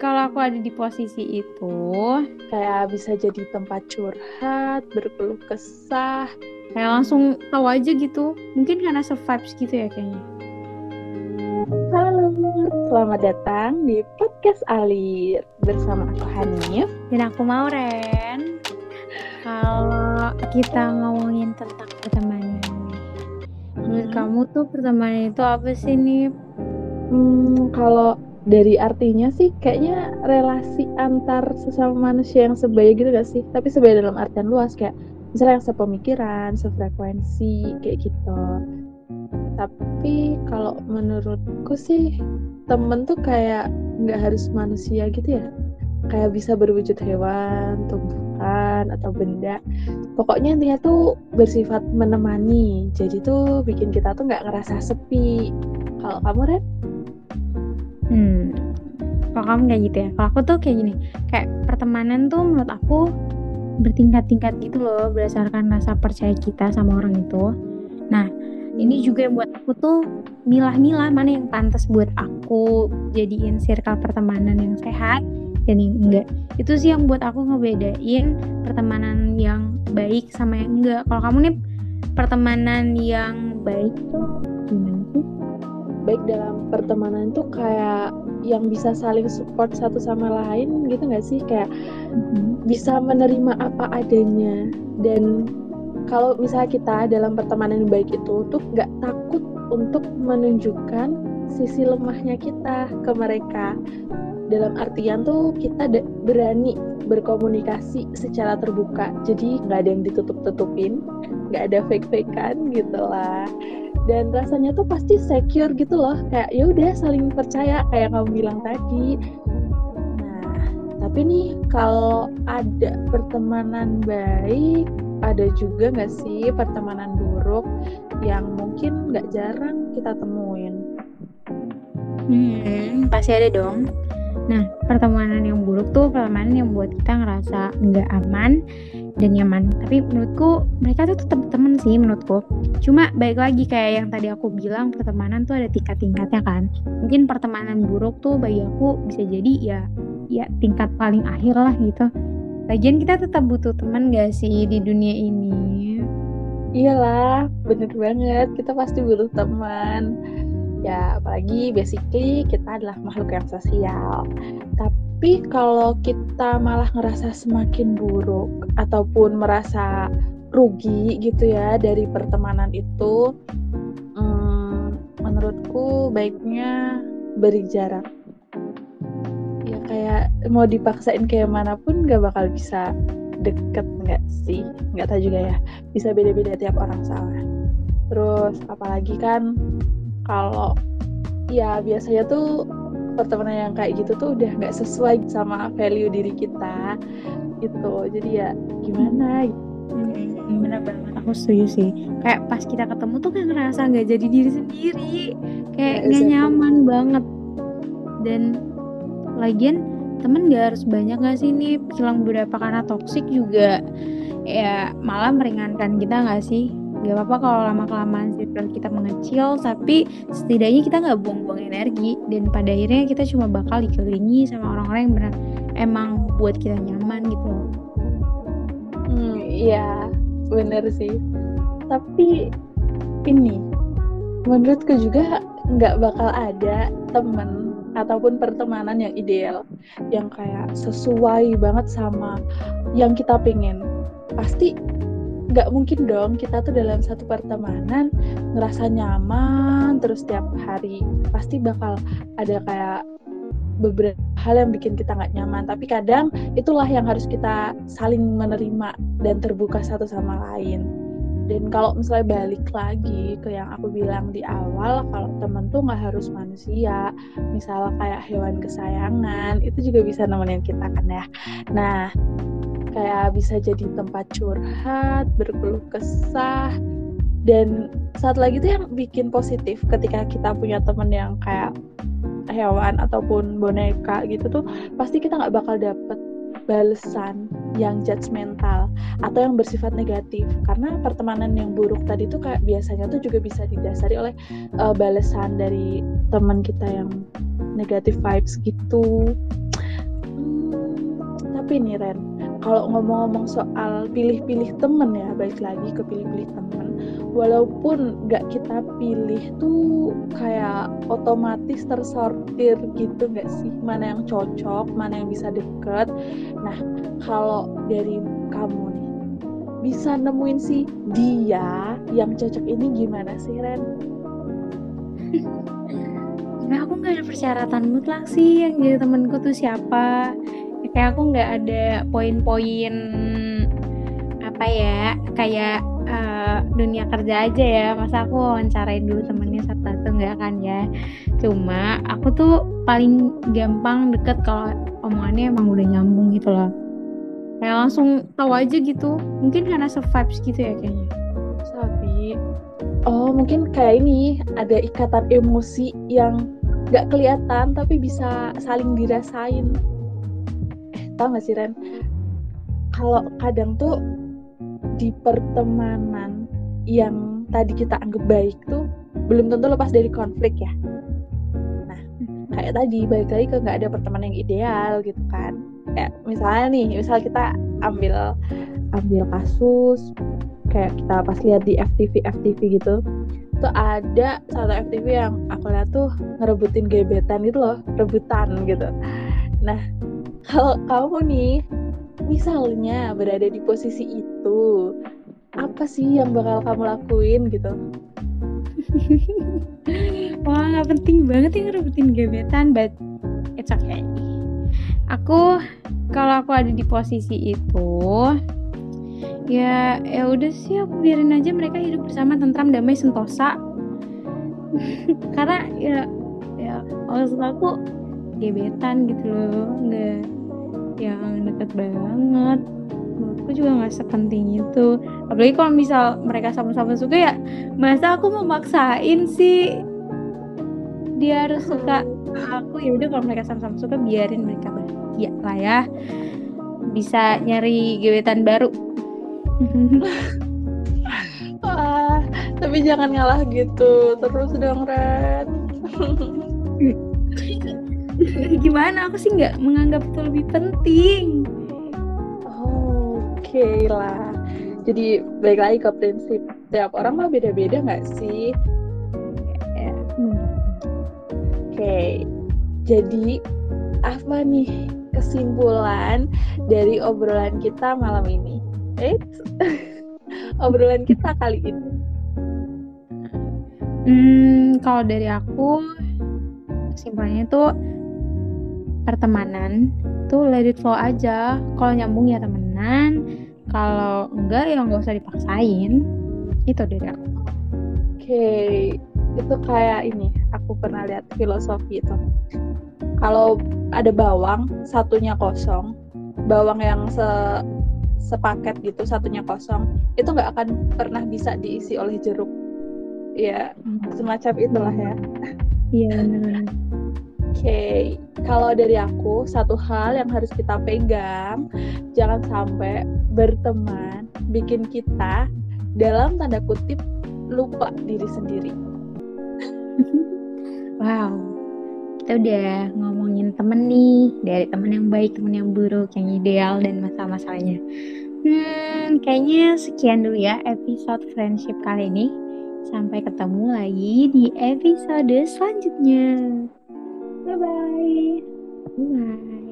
kalau aku ada di posisi itu kayak bisa jadi tempat curhat berkeluh kesah. kayak langsung tahu aja gitu. Mungkin karena survives gitu ya kayaknya. Halo, selamat datang di podcast Alir. Bersama aku Hanif. Dan aku Mauren. Kalau kita ngomongin tentang pertemanan, menurut kamu tuh pertemanan itu apa sih nih? Hmm, kalau dari artinya sih kayaknya relasi antar sesama manusia yang sebaya gitu gak sih? Tapi sebaya dalam artian luas kayak misalnya yang sepemikiran, sefrekuensi kayak gitu. Tapi kalau menurutku sih temen tuh kayak nggak harus manusia gitu ya. Kayak bisa berwujud hewan, tumbuhan atau benda. Pokoknya intinya tuh bersifat menemani. Jadi tuh bikin kita tuh nggak ngerasa sepi. Kalau kamu Ren? Hmm, kalau kamu kayak gitu ya. Kalau aku tuh kayak gini, kayak pertemanan tuh menurut aku bertingkat-tingkat gitu loh berdasarkan rasa percaya kita sama orang itu. Nah, ini juga yang buat aku tuh milah-milah mana yang pantas buat aku jadiin circle pertemanan yang sehat dan yang enggak. Itu sih yang buat aku ngebedain pertemanan yang baik sama yang enggak. Kalau kamu nih pertemanan yang baik tuh? Baik dalam pertemanan tuh kayak yang bisa saling support satu sama lain gitu nggak sih? Kayak bisa menerima apa adanya. Dan kalau misalnya kita dalam pertemanan yang baik itu tuh nggak takut untuk menunjukkan sisi lemahnya kita ke mereka. Dalam artian tuh kita berani berkomunikasi secara terbuka. Jadi nggak ada yang ditutup-tutupin nggak ada fake-fakean gitu lah dan rasanya tuh pasti secure gitu loh kayak ya udah saling percaya kayak kamu bilang tadi nah tapi nih kalau ada pertemanan baik ada juga nggak sih pertemanan buruk yang mungkin nggak jarang kita temuin Hmm, pasti ada dong. Nah, pertemanan yang buruk tuh pertemanan yang buat kita ngerasa nggak aman dan nyaman. Tapi menurutku mereka tuh tetap temen sih menurutku. Cuma baik lagi kayak yang tadi aku bilang pertemanan tuh ada tingkat-tingkatnya kan. Mungkin pertemanan buruk tuh bagi aku bisa jadi ya ya tingkat paling akhir lah gitu. Lagian kita tetap butuh teman gak sih di dunia ini? iyalah bener banget kita pasti butuh teman ya apalagi basically kita adalah makhluk yang sosial. Tapi kalau kita malah ngerasa semakin buruk ataupun merasa rugi gitu ya dari pertemanan itu hmm, menurutku baiknya beri jarak. Ya kayak mau dipaksain kayak mana pun gak bakal bisa deket nggak sih? Nggak tahu juga ya. Bisa beda-beda tiap orang salah terus apalagi kan kalau ya biasanya tuh pertemanan yang kayak gitu tuh udah nggak sesuai sama value diri kita gitu. Jadi ya gimana Hmm, bener banget aku setuju sih. Kayak pas kita ketemu tuh kayak ngerasa nggak jadi diri sendiri kayak Ya, nggak nyaman banget. Dan lagian temen gak harus banyak gak sih nih? Hilang beberapa karena toksik juga. Ya malah meringankan kita gak sih gak apa-apa kalau lama kelamaan circle kita mengecil tapi setidaknya kita nggak buang-buang energi. Dan pada akhirnya kita cuma bakal dikelilingi sama orang-orang yang benar emang buat kita nyaman gitu loh. Hmm iya bener sih. Tapi ini menurutku juga nggak bakal ada temen ataupun pertemanan yang ideal yang kayak sesuai banget sama yang kita pengen pasti nggak mungkin dong kita tuh dalam satu pertemanan ngerasa nyaman terus tiap hari pasti bakal ada kayak beberapa hal yang bikin kita nggak nyaman. Tapi kadang itulah yang harus kita saling menerima dan terbuka satu sama lain. Dan kalau misalnya balik lagi ke yang aku bilang di awal kalau temen tuh nggak harus manusia misalnya kayak hewan kesayangan itu juga bisa nemenin kita kan ya. Nah kayak bisa jadi tempat curhat berkeluh kesah. Dan saat lagi tuh yang bikin positif ketika kita punya temen yang kayak hewan ataupun boneka gitu tuh pasti kita nggak bakal dapet balesan yang judgmental atau yang bersifat negatif. Karena pertemanan yang buruk tadi tuh kayak biasanya tuh juga bisa didasari oleh uh, balesan dari teman kita yang negatif vibes gitu. Tapi nih Ren kalau ngomong-ngomong soal pilih-pilih temen ya balik lagi ke pilih-pilih temen. Walaupun nggak kita pilih tuh kayak otomatis tersortir gitu nggak sih? Mana yang cocok mana yang bisa deket. Nah kalau dari kamu nih bisa nemuin sih dia yang cocok ini gimana sih Ren? Nah, aku nggak ada persyaratan mutlak sih yang jadi temenku tuh siapa kayak aku nggak ada poin-poin apa ya kayak uh, dunia kerja aja ya. Masa aku wawancarain dulu temennya satu-satu nggak kan ya. Cuma aku tuh paling gampang deket kalau omongannya emang udah nyambung gitu loh. Kayak langsung tahu aja gitu. Mungkin karena se-vibes gitu ya kayaknya. Sabi. Oh mungkin kayak ini ada ikatan emosi yang nggak kelihatan tapi bisa saling dirasain tau gak sih Ren? Kalau kadang tuh di pertemanan yang tadi kita anggap baik tuh belum tentu lepas dari konflik ya. Nah kayak tadi balik lagi ke nggak ada pertemanan yang ideal gitu kan. Ya misalnya nih misal kita ambil ambil kasus kayak kita pas lihat di FTV FTV gitu tuh ada satu FTV yang aku lihat tuh ngerebutin gebetan gitu loh rebutan gitu. Nah kalau kamu nih misalnya berada di posisi itu apa sih yang bakal kamu lakuin gitu? Wah nggak penting banget yang ngerebutin gebetan but it's okay. Aku kalau aku ada di posisi itu ya ya udah sih aku biarin aja mereka hidup bersama tentram damai sentosa. Karena ya ya maksud aku gebetan gitu loh nggak yang deket banget. Menurutku juga nggak sepenting itu. Apalagi kalau misal mereka sama-sama suka ya masa aku mau maksain sih? Dia harus suka aku. Ya udah kalau mereka sama-sama suka biarin mereka bahagia lah ya. Bisa nyari gebetan baru. Ah, tapi jangan ngalah gitu. Terus dong Ren gimana aku sih nggak menganggap itu lebih penting oh, oke okay lah jadi baik lagi ke prinsip tiap orang mah beda-beda nggak sih ya. hmm. oke okay. jadi apa nih kesimpulan dari obrolan kita malam ini Eits. obrolan kita kali ini hmm kalau dari aku kesimpulannya tuh pertemanan tuh let it flow aja. Kalau nyambung ya temenan kalau enggak ya nggak usah dipaksain. Itu dari aku oke okay. itu kayak ini aku pernah lihat filosofi itu. Kalau ada bawang satunya kosong bawang yang se sepaket gitu satunya kosong itu nggak akan pernah bisa diisi oleh jeruk. Ya semacam itulah ya. Iya benar okay. kalau dari aku satu hal yang harus kita pegang, jangan sampai berteman bikin kita dalam tanda kutip lupa diri sendiri. wow, kita udah ngomongin temen nih, dari temen yang baik, temen yang buruk, yang ideal dan masalah-masalahnya. Hmm, kayaknya sekian dulu ya episode friendship kali ini. Sampai ketemu lagi di episode selanjutnya. Bye bye. Bye.